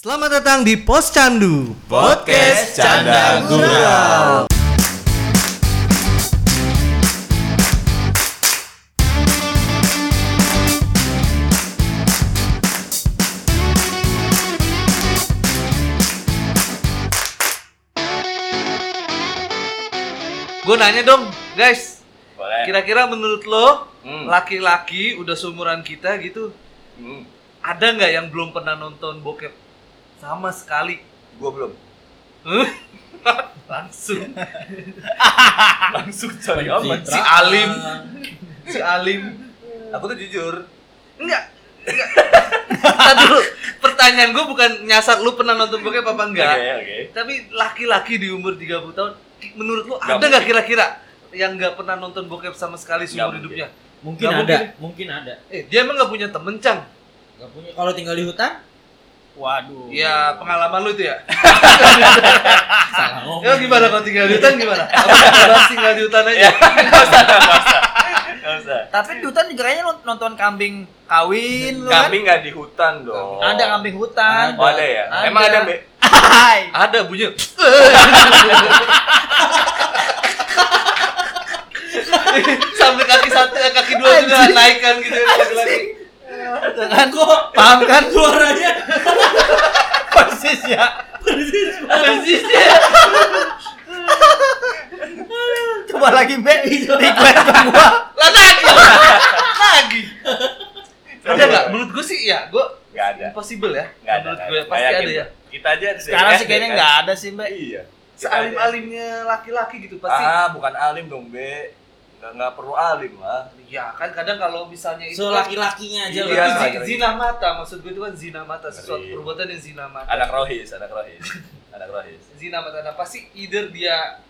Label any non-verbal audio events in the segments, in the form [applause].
Selamat datang di Pos Candu Podcast Canda Gurau. Gue nanya dong, guys. Boleh. Kira-kira menurut lo, Hmm. laki-laki udah seumuran kita gitu, Hmm. ada nggak yang belum pernah nonton bokep sama sekali? Gua belum. [laughs] Langsung [laughs] Langsung cari aman. si Alim, si Alim. Aku tuh jujur. Enggak. Enggak. [laughs] Tadi dulu, pertanyaan gue bukan nyasar lu pernah nonton bokep apa enggak. Oke, oke. Tapi laki-laki di umur 30 tahun, menurut lu Nggak ada nggak mungkin. kira-kira yang nggak pernah nonton bokep sama sekali seumur Nggak hidupnya? Mungkin Nggak ada, mungkin. mungkin ada. Eh, dia emang nggak punya temen, Cang? Gak punya. Kalau tinggal di hutan? Waduh. Ya, pengalaman lu itu ya? [laughs] salah ngomong. Ya gimana kalau tinggal di hutan gimana? Apa tinggal di hutan aja? [laughs] Enggak usah. Tapi di hutan juga kayaknya nont- nonton kambing kawin lu kan? Kambing nggak di hutan dong. Ada kambing hutan. Oh, ada ya? Emang ada, Be? Hai. Ada bunyi. [laughs] Sampai kaki satu, kaki dua juga naikkan gitu lagi-lagi. Kan paham kan Suaranya [laughs] persis ya. Persis ya. [laughs] Coba lagi Mbak. Request ke gua. Lah lagi. Lagi. Ada nggak? Menurut gue sih ya, gue Nggak ada. impossible ya. Nggak ada. Menurut ada. pasti ada ya. Kita aja Sekarang sih kayaknya kan? nggak ada sih Mbak. Iya. Kita Sealim-alimnya laki-laki gitu pasti. Ah, bukan alim dong, Be. Nggak, nggak perlu alim lah. Ya kan kadang kalau misalnya itu So kan- laki-lakinya aja lah. Iya, zi- laki-laki. zina mata, maksud gue itu kan zina mata, sesuatu Ngeri. perbuatan yang zina mata. Anak rohis, anak rohis. [laughs] Anak rohis. Zina mata, nah pasti either dia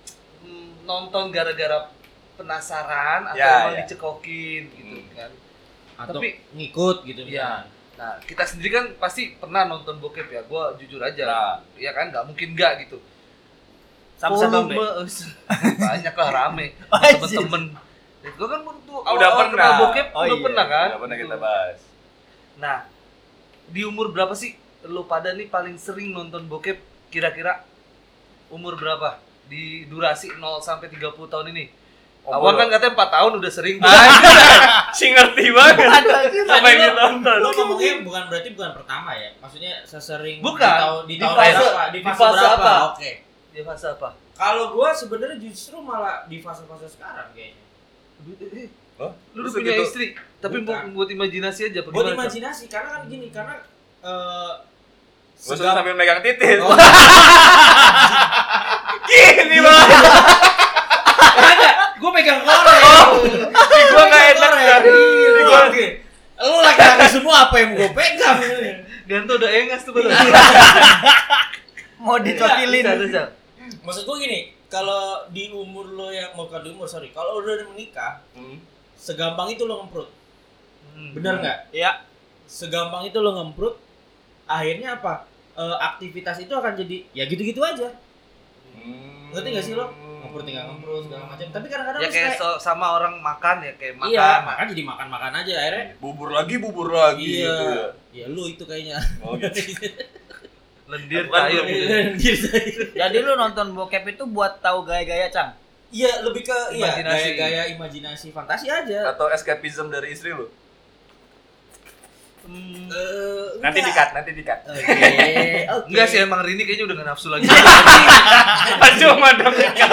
mm, nonton gara-gara penasaran atau Ya, emang ya. dicekokin gitu Hmm. kan. Atau Tapi- ngikut gitu Iya. misalnya. Nah, kita sendiri kan pasti pernah nonton bokep ya. Gua jujur aja. Nah. Iya kan, nggak mungkin nggak gitu. Sama-sama. Volume- [laughs] banyak lah rame. [laughs] Oh, Temen-temen. Gue kan tuh Udah awal-awal pernah. kenal bokep Oh, udah iya. pernah kan? Nggak pernah kita bahas. Nah, di umur berapa sih lo pada nih paling sering nonton bokep kira-kira umur berapa? Di durasi 0 sampai 30 tahun ini. Oh, Awal kan katanya 4 tahun udah sering tuh. [laughs] si ngerti banget. Apa yang ditonton? Lo ngomongnya bukan berarti bukan pertama ya? Maksudnya sesering Bukan. di tahun di Di tahun fase- berapa? Di di fase, fase berapa? apa? Oke. Di fase apa? Kalau gua sebenarnya justru malah di fase-fase sekarang kayaknya. Oh, Lu udah punya gitu. istri, tapi Bukan. buat, buat imajinasi aja apa Buat gimana, Cak? imajinasi karena kan gini, karena eh Gua suruh segam- sambil megang titis. Oh. [laughs] Gini banget. Gue pegang korek. Di gua nggak enak kan. Di gua Lu laki-laki semua apa yang gue pegang? [laughs] Ganto udah engas tuh bener. [laughs] Mau dicokilin. Bisa. Maksud gue gini, kalau di umur lo yang mau di umur sorry, kalau udah menikah, Hmm. segampang itu lo ngemprut, Hmm. bener nggak? Ya. Segampang itu lo ngemprut, akhirnya apa? Eh, aktivitas itu akan jadi ya gitu-gitu aja. Hmm. Ngerti nggak sih lo? Ngemprut tinggal ngemprut segala macam. Tapi kadang-kadang Ya lo kayak kayak, so- sama orang makan ya kayak makan. iya, makan jadi makan-makan aja akhirnya. Bubur lagi, bubur lagi Iya. gitu ya. Ya lu itu kayaknya. Oh, gitu. [laughs] Lendir Bukan kayu lu. gitu. Jadi lu nonton bokep itu buat tahu gaya-gaya, Cang. Iya, lebih ke iya, Imajinasi. gaya-gaya imajinasi fantasi aja. Atau escapism dari istri lu. Hmm. Eh, Nanti dikat, nanti dikat. Oke, oke. Enggak sih emang Rini kayaknya udah gak nafsu lagi. Cuma dong dikat.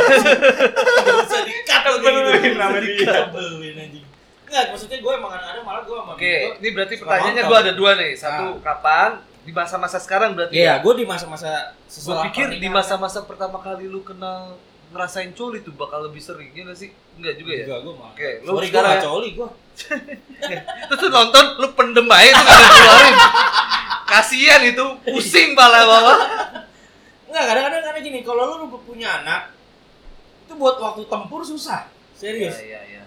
bisa dikat Tebelin nama dia. Tebelin anjing. Enggak, maksudnya gue emang ada malah gue sama Oke, Bego- ini berarti pertanyaannya gue ada dua nih. Satu Nah. kapan? Di masa-masa sekarang berarti Iya, ya. gue di masa-masa Gue pikir di pernikahan. masa-masa pertama kali lu kenal ngerasain coli tuh bakal lebih sering ya nggak sih? Enggak juga ya. Enggak, gue mah. Oke, lu Sorry, gue gak ya. coli gue. [laughs] Terus lu nonton, lu pendem aja tuh gak keluarin. Kasian itu, pusing pala bawah. Enggak, kadang-kadang karena gini, kalau lu, lu punya anak, itu buat waktu tempur susah. Serius. Iya, iya.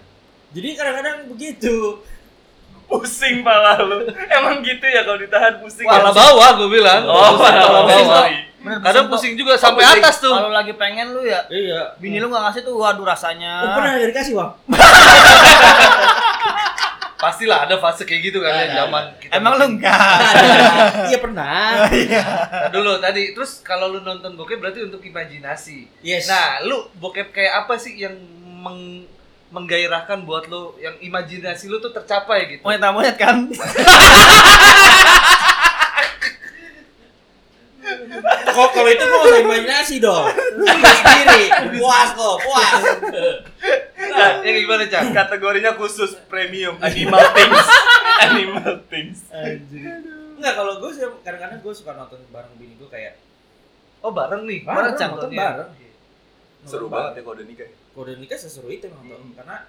Jadi kadang-kadang begitu. Pusing pala lu. Emang gitu ya kalau ditahan pusing. Pala ya? bawah gue bilang. Oh, Pusing pala pala bawah. bawah. Bener, Kadang pusing, pusing juga sampai pusing. atas tuh. Kalau lagi pengen lu ya, Iya. bini lu nggak ngasih tuh waduh rasanya. Oh, pernah dikasih, Bang? [laughs] Pastilah ada fase kayak gitu kan ya Ada, zaman kita. Emang lu enggak? Iya pernah. Nah, [laughs] dulu tadi terus kalau lu nonton bokep berarti untuk imajinasi. Yes. Nah, lu bokep kayak apa sih yang meng menggairahkan buat lu yang imajinasi lu tuh tercapai gitu? Monyet monyet kan? Kok kalau itu gua usah imajinasi dong. Sendiri. Puas kok, puas. Nah, ya gimana, Cak? Kategorinya khusus premium animal things. animal things. Enggak, kalau gue sih kadang-kadang gue suka nonton bareng bini gue kayak Oh, bareng nih. bareng, Cak, nonton nontonnya? bareng. Seru banget ya kalau udah nikah. Kalau udah nikah seseru itu nonton karena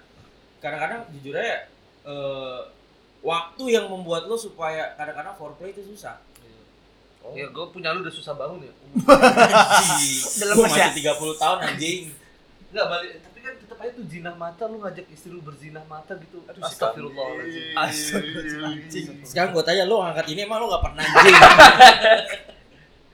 kadang-kadang jujur aja eh, waktu yang membuat lo supaya kadang-kadang foreplay itu susah. Ya, gue punya lu udah susah bangun ya. Dalam masih- masih 30 tahun anjing. Enggak balik, tapi kan tetap aja tuh jinah mata lu ngajak istri lu berzinah mata gitu. Aduh, Astagfirullahaladzim. Astagfirullahaladzim. Sekarang gue tanya lo angkat ini emang lo gak pernah anjing.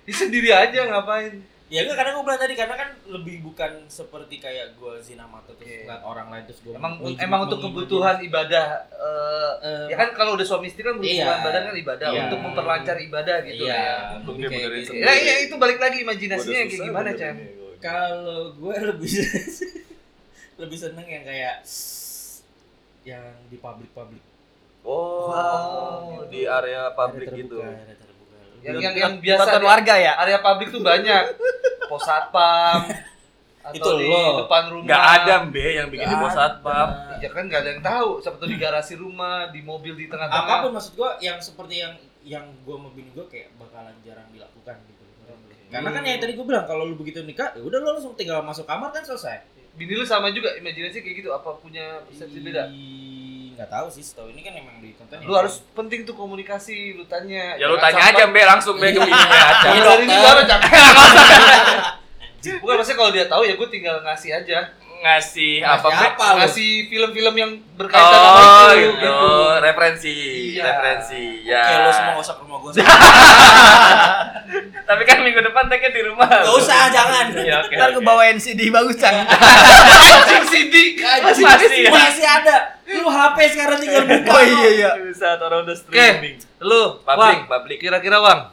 Sendiri aja ngapain? Ya enggak karena gue bilang tadi karena kan lebih bukan seperti kayak gue zina mata terus Iya. ngeliat orang lain terus gue Emang emang untuk kebutuhan ibadah eh, Eh, ya kan kalau udah suami istri kan kebutuhan Iya. badan kan ibadah Iya. untuk memperlancar ibadah gitu iya, ya. Untuk lebih dia kayak benerin gitu. sendiri. Ya, iya itu balik lagi imajinasinya kayak gimana, Chan? Kalau gue [laughs] lebih [laughs] lebih seneng yang kayak yang di publik-publik. Oh, Wow. di area publik gitu. terbuka, area terbuka. Yang yang yang biasa warga ya? area publik tuh banyak. [laughs] Pos satpam [laughs] atau Itu di lo. depan rumah. Nggak ada Mbe yang bikin di Nggak pos satpam. ada. Ya kan nggak ada yang tahu. Tuh di garasi rumah, di mobil di tengah-tengah. apa pun maksud gue yang seperti yang yang gue mau bini gue kayak bakalan jarang dilakukan gitu karena kan yang tadi gue bilang kalau lu begitu nikah ya udah lu langsung tinggal masuk kamar kan selesai Bini lu sama juga imajinasi kayak gitu apa punya persepsi beda? Nggak tahu sih setahu ini kan emang ditonton Lu harus penting tuh komunikasi, lu tanya. Ya lu tanya sampai- aja Mbe langsung Mbe ke bininya aja. Iya, Dari ini baru Cak. Bukan maksudnya kalau dia tahu ya gue tinggal ngasih aja. Ngasih Ngasih apa apa lu? Ngasih film-film yang berkaitan sama Oh itu gitu, referensi, Iya. referensi. Ya. Oke, lu semua gak usah ke rumah gue [laughs] Tapi kan minggu depan tag di rumah. Gak usah, jangan. Iya, oke. Ntar gue bawain CD bagus Cang. [laughs] Anjing CD. Masih masih. ya? masih ada lu HP sekarang tinggal buka Oh iya iya. Bisa orang udah streaming. lu, Public, Wang, public. kira-kira Wang,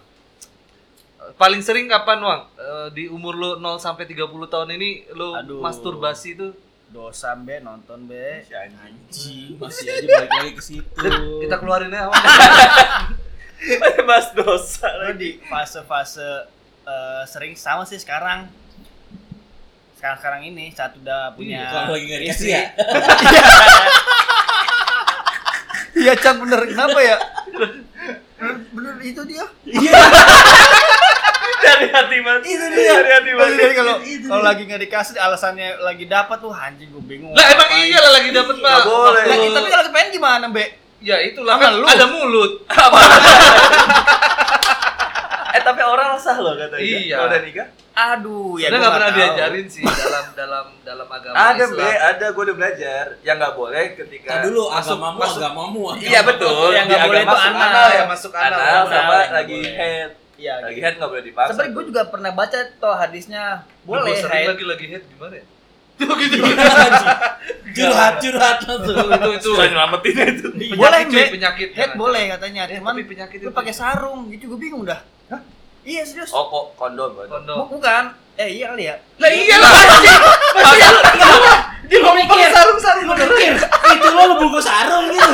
paling sering kapan Wang? Eh, di umur lu 0 sampai 30 tahun ini lu Aduh. masturbasi itu Dosa be nonton be. Anjing. Masih aja balik lagi ke situ kita keluarin aja Wang. [laughs] Mas dosa Lo lagi. di fase-fase eh, sering sama sih sekarang. Sekarang sekarang ini saat udah punya kalau lagi nggak dikasih istri. ya [laughs] Iya Cang bener kenapa ya? Bener, bener itu dia. [laughs] Dari hati mas. Itu dia. Dari hati mas. Jadi kalau kalau lagi nggak dikasih alasannya lagi dapat tuh anjing gue bingung. Lah emang iya lah lagi dapet Pak. Boleh. Lagi, tapi kalau kepengen gimana be? Ya itulah kan lu. ada mulut. [laughs] Eh tapi orang sah loh katanya. Iya. Kalau udah nikah? Aduh ya gua nggak pernah tahu. diajarin sih dalam dalam dalam agama Ada Islam. Be, ada gue udah belajar. Yang nggak boleh ketika Nah, dulu Masuk- agamamu masuk. agamamu agamamu. Iya betul. Yang nggak boleh itu masuk anal. ya, masuk anal. Anal Anal sama lagi head. Iya. Lagi gitu. head nggak boleh dipaksa. Sebenarnya gue juga pernah baca tuh hadisnya boleh Boleh sering lagi lagi head gimana ya? [laughs] Tuh gitu. curhat curhat langsung itu itu itu. Susah nyelamatin itu. Penyakit, Boleh, cuy, penyakit. Head Jangan. boleh katanya, Eh, cuman tapi penyakit lu itu. pakai sarung gitu gue bingung dah. Hah? Iya serius. Oh kok kondom kondom. Bu- Bukan. Eh iya kali ya. Lah iya lah anjing. Masih lu dia mau mikir sarung-sarung lu bener. mikir itu lo lu bungkus sarung gitu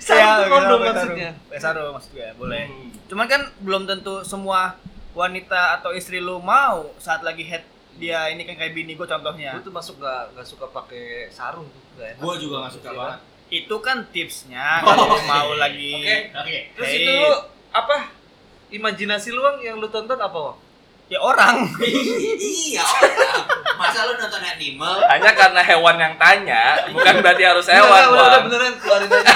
Sarung Iya, kondom pakai maksudnya. sarung. Pakai sarung maksudnya boleh. Hmm. Cuman kan belum tentu semua wanita atau istri lu mau saat lagi head dia ini kan kayak bini gue contohnya. Gue tuh masuk gak gak suka pakai sarung tuh. Gak enak. gua juga gak suka banget Itu kan tipsnya kalau Oh, mau lagi Oke. oke Terus Hey. itu lu apa? Imajinasi lu yang lu tonton apa, Bang? Ya orang. iya orang masa lu nonton animal Hanya karena hewan yang tanya, bukan berarti harus Enggak, hewan, udah, udah Bang. beneran keluarin aja.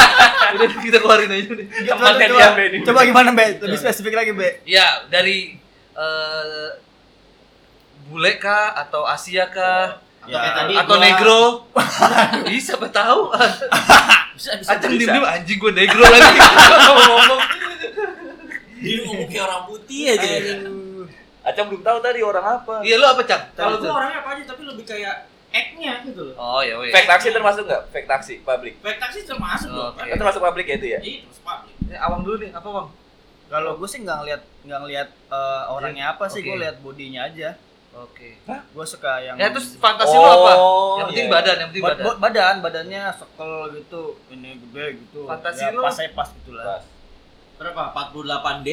[laughs] udah kita keluarin aja deh. Temannya coba, dia, Be, ini. coba gimana Be? Lebih spesifik lagi Be. Ya, dari eh bule kah atau Asia kah? Atau kayak tadi atau gua- negro? Ih, siapa tahu? [laughs] bisa bisa Anjing bisa. diem anjing gue negro lagi. [laughs] Ngomong-ngomong. dia ngomong kayak orang putih aja Acang belum tahu tadi orang apa. Iya, lu apa, Cak? kalau gua orangnya apa aja tapi lebih kayak act-nya gitu loh. Oh ya weh. Fake taksi termasuk nggak? Fake taksi public. Fake taksi termasuk loh. Oke. Itu termasuk public ya itu ya? Iya, termasuk public. Ini awang dulu nih, apa bang? Kalau gue sih nggak ngeliat nggak ngeliat eh, orangnya apa sih, gue Oke. liat bodinya aja. Oke. Gue suka yang Ya terus fantasi lu apa? Yang penting iya. badan, yang penting Ba- badan. ba- badan, badannya sekel gitu, ini gede gitu. Fantasi ya, lu? pas saya pas gitu lah. Pas. Berapa? 48 D?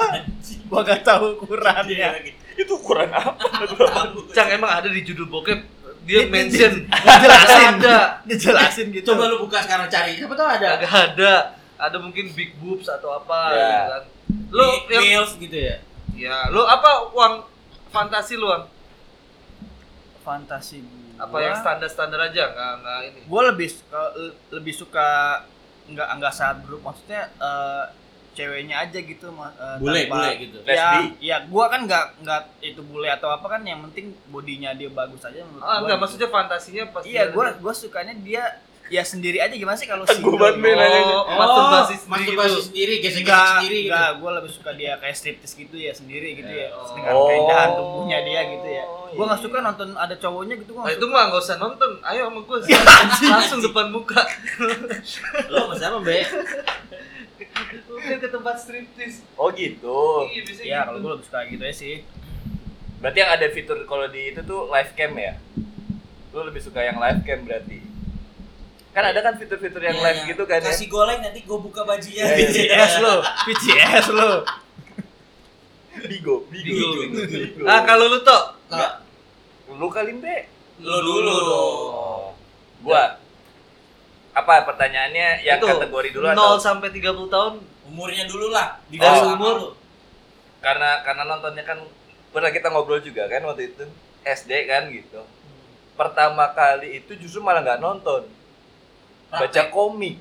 [laughs] Gua gak tahu ukurannya. Itu ukuran apa? Cang emang ada di judul bokep dia Dia- mention [laughs] Dijelasin, ada, dijelasin gitu. Coba lu buka sekarang cari. Siapa tahu ada. agak ada, ada mungkin big boobs atau apa Ya. gitu kan. Lu yang Milf gitu ya. ya, lu apa uang fantasi lu Ang? fantasi gua. Apa yang standar-standar aja nggak nggak ini. Gue lebih suka, lebih suka nggak nggak saat grup maksudnya eh, ceweknya aja gitu eh, Bule, tanpa- bule gitu. Ya, Lesbi. ya gua kan nggak nggak itu bule atau apa kan yang penting bodinya dia bagus aja menurut Ah, gua enggak, gitu. maksudnya fantasinya pas Iya, gua gua sukanya dia ya sendiri aja gimana sih kalau Gua single? banget, Ben, nanyanya. Oh, masturbasi sendiri masturbasi gitu. sendiri, gesek-gesek Enggak, sendiri gitu. enggak, gue lebih suka dia kayak striptis gitu ya sendiri gitu ya, Oh. dengan keindahan tubuhnya dia gitu ya. Gue nggak iya. suka nonton ada cowoknya gitu gue Nah, nggak itu mah nggak usah nonton, ayo sama gue [laughs] langsung depan muka. Lo sama siapa, Be? Mungkin ke tempat striptis. Oh gitu. Iya, Ya gitu. kalau gue lebih suka gitu ya sih. Berarti yang ada fitur kalau di itu tuh live cam ya? Lu lebih suka yang live cam berarti? Kan ada kan fitur-fitur yang Iya, live gitu kan ya? Kasih goleng nanti gue buka bajunya. Iya. PCS lo, PCS lo. Bigo, Bigo, Bigo. Bigo. Ah, kalau lu toh Enggak. Lu kali Be. Lo dulu dong. Oh. Gua apa pertanyaannya yang itu kategori dulu 0 atau sampai 30 tahun Umurnya dulu lah. Di Dari sama umur? lu. karena karena nontonnya kan pernah kita ngobrol juga kan waktu itu SD kan gitu. Pertama kali itu justru malah nggak nonton, baca komik.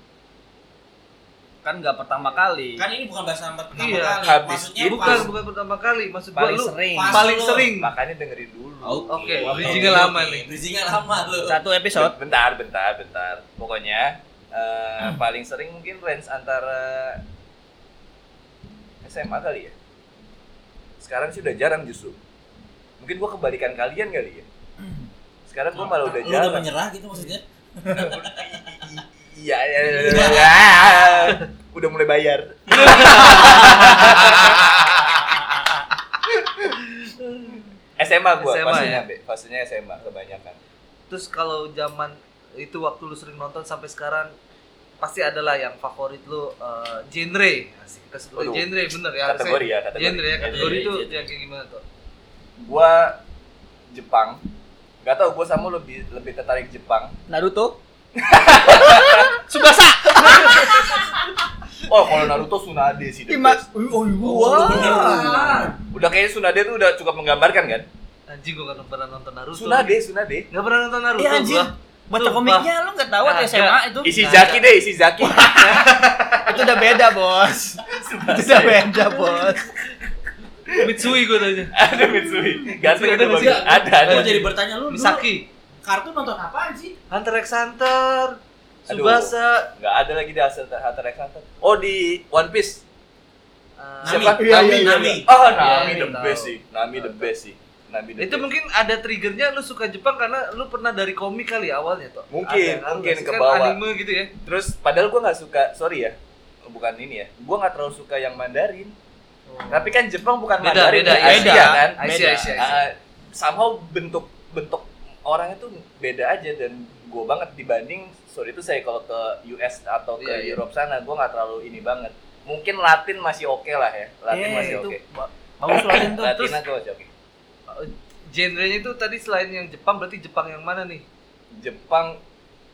Kan nggak pertama kali. Kan ini bukan bahasa pertama Iya, kali. habis Maksudnya itu. bukan pas- bukan pertama kali maksud gua Paling lu sering. Paling lu. sering Makanya dengerin dulu. Oke, Oke, bridgingnya oke, lama nih. Bridgingnya lama lu. Satu episode. Bentar, bentar, bentar. Pokoknya eh, paling sering mungkin range antara SMA kali ya. Sekarang sih udah jarang justru. Mungkin gua kebalikan kalian kali ya. Sekarang gua malah udah Lu udah jarang. menyerah gitu maksudnya? Iya, iya, iya, iya, iya. [laughs] Udah mulai bayar. [laughs] SMA gua, SMA fasenya, ya? Fasenya SMA kebanyakan. terus kalau zaman itu waktu lu sering nonton sampai sekarang pasti adalah yang favorit lu eh, genre Asik, kita sebut genre bener ya. Kategori ya, kategori. genre ya kategori itu yang kayak gimana tuh Gua Jepang. Gak tau, gua sama lu lebih lebih tertarik Jepang. Naruto. [laughs] Subasa [laughs] Oh, kalau Naruto Tsunade sih. Ima, oh, Oh, bener. wah. Udah kayaknya Tsunade tuh udah cukup menggambarkan kan? anjing gua gak pernah nonton Naruto Tsunade, Tsunade. Gak pernah nonton Naruto Iya anjir. gua. Baca komiknya lu nggak tahu ada SMA itu. Isi Zaki deh, isi Zaki. [laughs] itu udah beda, Bos. itu udah beda, Bos. Mitsui gua tanya ada Mitsui. Ganteng ada bagus. Ada, ada. Gue jadi bertanya lu Misaki kartun nonton apaan sih? Hunter x Hunter Aduh. Subasa Nggak ada lagi di Hunter Hunter x Hunter. Oh, di One Piece. eh, Nami. Siapa? Iya, Nami. iya, iya. Nami. Oh, Iya, Nami iya, the tahu. best sih. Nami the best sih. Nami the itu best. mungkin ada triggernya lu suka Jepang karena lu pernah dari komik kali ya awalnya tuh Mungkin, Ada, mungkin kan? ke Kan bawah. anime gitu ya Terus padahal gua nggak suka, sorry ya. Bukan ini ya. Gua nggak terlalu suka yang Mandarin. Tapi kan Jepang bukan Oh. Beda, Mandarin, beda, Asia beda. kan? Asia, Asia, Asia. Ah, somehow bentuk bentuk orangnya tuh beda aja dan gue banget dibanding sorry itu saya kalau ke US atau ke Iya, iya. Europe sana gue nggak terlalu ini banget. Mungkin Latin masih oke lah ya. Latin Eh, masih oke. ba- bagus Latin tuh. Latin aku masih oke. Genrenya itu tadi selain yang Jepang berarti Jepang yang mana nih? Jepang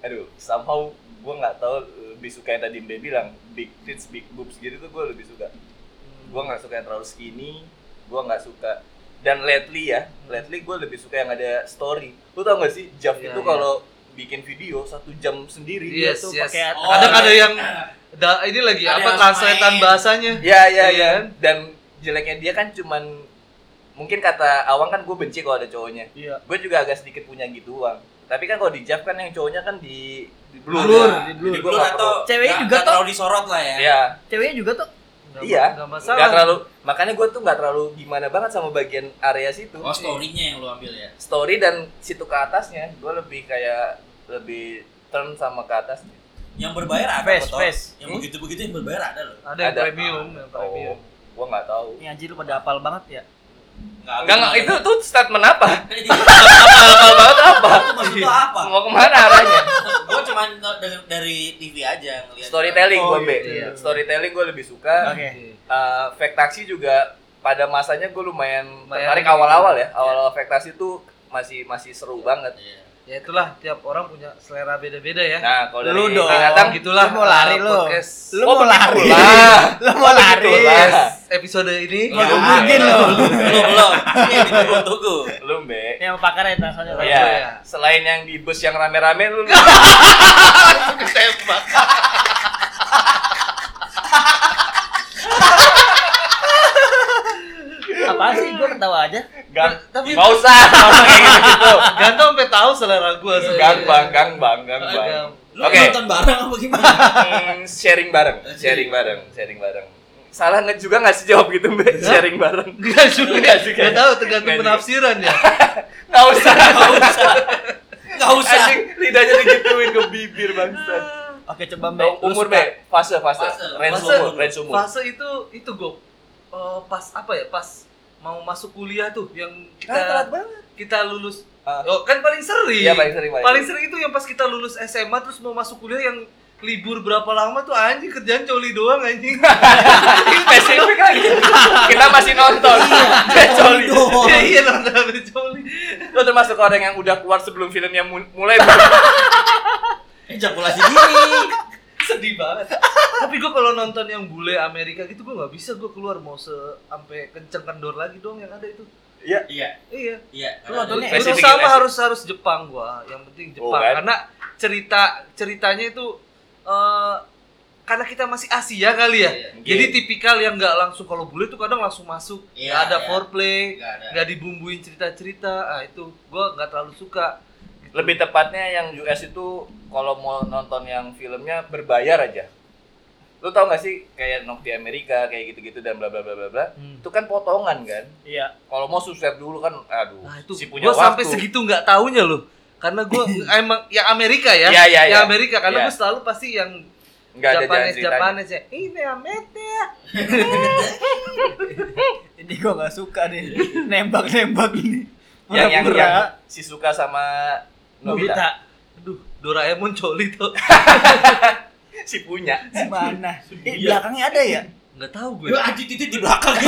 aduh somehow gue nggak tahu lebih suka yang tadi Mbe bilang big tits big boobs gitu tuh gue lebih suka. Gue nggak suka yang terlalu skinny gue nggak suka. Dan lately ya lately gue lebih suka yang ada story. Lu tau gak sih Jav Iya, itu iya. kalau bikin video satu jam sendiri dia Yes, tuh yes. pakai Oh, Kadang ada yang da, ini lagi Ada apa translatean bahasanya. ya ya ya dan jeleknya dia kan cuman mungkin kata Awang kan gue benci kalau ada cowoknya Iya. gue juga agak sedikit punya gituan tapi kan kalau di Jav kan yang cowoknya kan di, di blur, Blur, ya. di blur. Atau Ceweknya juga nggak tuh. terlalu disorot lah ya. ya Ceweknya juga tuh Nggak- iya nggak masalah. nggak terlalu makanya gue tuh nggak terlalu gimana banget sama bagian area situ Oh story-nya yang lu ambil ya. story dan situ ke atasnya gue lebih kayak lebih turn sama ke atas Yang berbayar ada Face, Toh. face. Yang begitu-begitu yang berbayar ada loh. ada yang Ada. premium yang premium oh gue nggak tahu Ini anjir lu pada apal banget ya. Enggak, enggak, itu tuh statement apa? [laughs] Itu Apal banget apa? maksud apa? Mau ke mana arahnya? [laughs] Cuma dari TV aja ngeliat. Storytelling Oh, gue, Be. iya. Storytelling gue lebih suka. Oke. Eh, fake taxi juga pada masanya gue lumayan Lumayan tertarik awal-awal ya. Awal-awal fake taxi tuh masih masih seru banget. Iya. Ya itulah tiap orang punya selera beda-beda ya Nah, kalau dari Lu dong. binatang gitulah Lu mau lari, uh, lu. podcast Lu Oh, mau lari. begitulah. Lu mau lari. episode ini Ya, mungkin belum, lo. Belum. Ini ditunggu tunggu. Lu, Be. Yang pakar ya soalnya. Iya, iya. selain yang di bus yang rame-rame lu [laughs] ketembak. Apaan sih gua ketawa aja. Gang, Tapi- nggak usah ngomong kayak gitu-gitu. Ganteng sampai tahu selera gua Gang bang, gang bang, gang bang. Agam. Lu Oke. nonton bareng apa gimana? Hmm, sharing bareng, sharing bareng, sharing bareng. Salah nggak juga nggak sih jawab gitu, Mbak? Sharing bareng. [laughs] Enggak juga, Nggak juga. Nggak tahu tergantung penafsiran ya. [laughs] Nggak usah, Gak usah. Gak [laughs] usah. Anjing, lidahnya digituin ke bibir bangsa. Oke, coba Mbak. Oh, umur Be, fase, fase, Fase. range Fase- umur, range umur. Fase itu itu gue pas apa ya? Pas mau masuk kuliah tuh yang kita Ah, telat banget. kita lulus Ah. Oh, kan paling sering. Iya, paling sering, paling Paling sering itu yang pas kita lulus SMA terus mau masuk kuliah yang libur berapa lama tuh anjing kerjaan coli doang anjing. [laughs] Spesifik lagi. Kita masih nonton. [laughs] Dia coli. doang. Iya iya nonton coli. Lo termasuk orang yang udah keluar sebelum filmnya mu- mulai. Ejakulasi dini. [laughs] [laughs] Sedih banget. Tapi gue kalau nonton yang bule Amerika gitu gue nggak bisa gue keluar mau se sampai kenceng kendor lagi dong yang ada itu. Iya. Iya. Iya. Lu nontonnya Spesifik sama harus harus Jepang gua. Yang penting Oh, Jepang kan? karena cerita ceritanya itu eh karena kita masih Asia kali ya. Iya. Jadi tipikal yang nggak langsung kalau bule tuh kadang langsung masuk, Iya, ada iya. foreplay, Gak ada. nggak dibumbuin cerita-cerita. Ah itu gua nggak terlalu suka. Lebih tepatnya yang US itu kalau mau nonton yang filmnya berbayar aja. Lu tau gak sih kayak Nok di Amerika kayak gitu-gitu dan bla bla bla bla bla. Hmm. Itu kan potongan kan. Iya. Kalau mau sukses dulu kan aduh Nah itu si punya gua waktu. sampai segitu nggak taunya loh. Karena gua [laughs] emang yang Amerika ya, Iya, iya, yang iya. Amerika karena Iya. gua selalu pasti yang Enggak ada jalan Japanes ceritanya. Japanes ya. Ini Amete. [laughs] Ini gua nggak suka nih. Nembak-nembak ini. Yang yang, yang si suka sama Nobita. Nobita. Doraemon coli tuh. [laughs] Si punya. Di mana? Eh, Iya. belakangnya ada ya? Nggak tahu gue. Lu anjing titik di belakang. [laughs]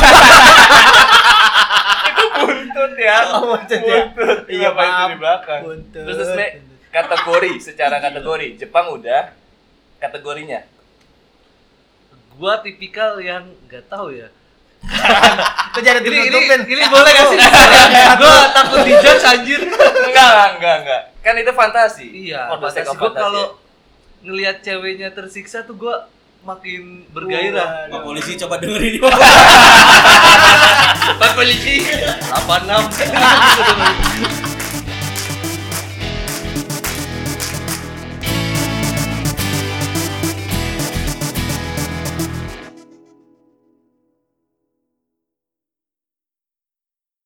Buntut ya. Oh, buntut ya. Buntut. Iya, Kenapa itu maaf. di belakang? Buntut. Terus terus kategori secara kategori Jepang udah kategorinya Gua tipikal yang nggak tahu ya. [laughs] Kok jadi Ini ini, ini boleh gak sih? [laughs] Gua takut dijudge anjir. enggak enggak enggak kan itu fantasi Iya, sake fantasi fantasi. kalau ngelihat ceweknya tersiksa tuh gua makin bergairah. Pak polisi coba dengerin ini. [laughs] Pak polisi 86.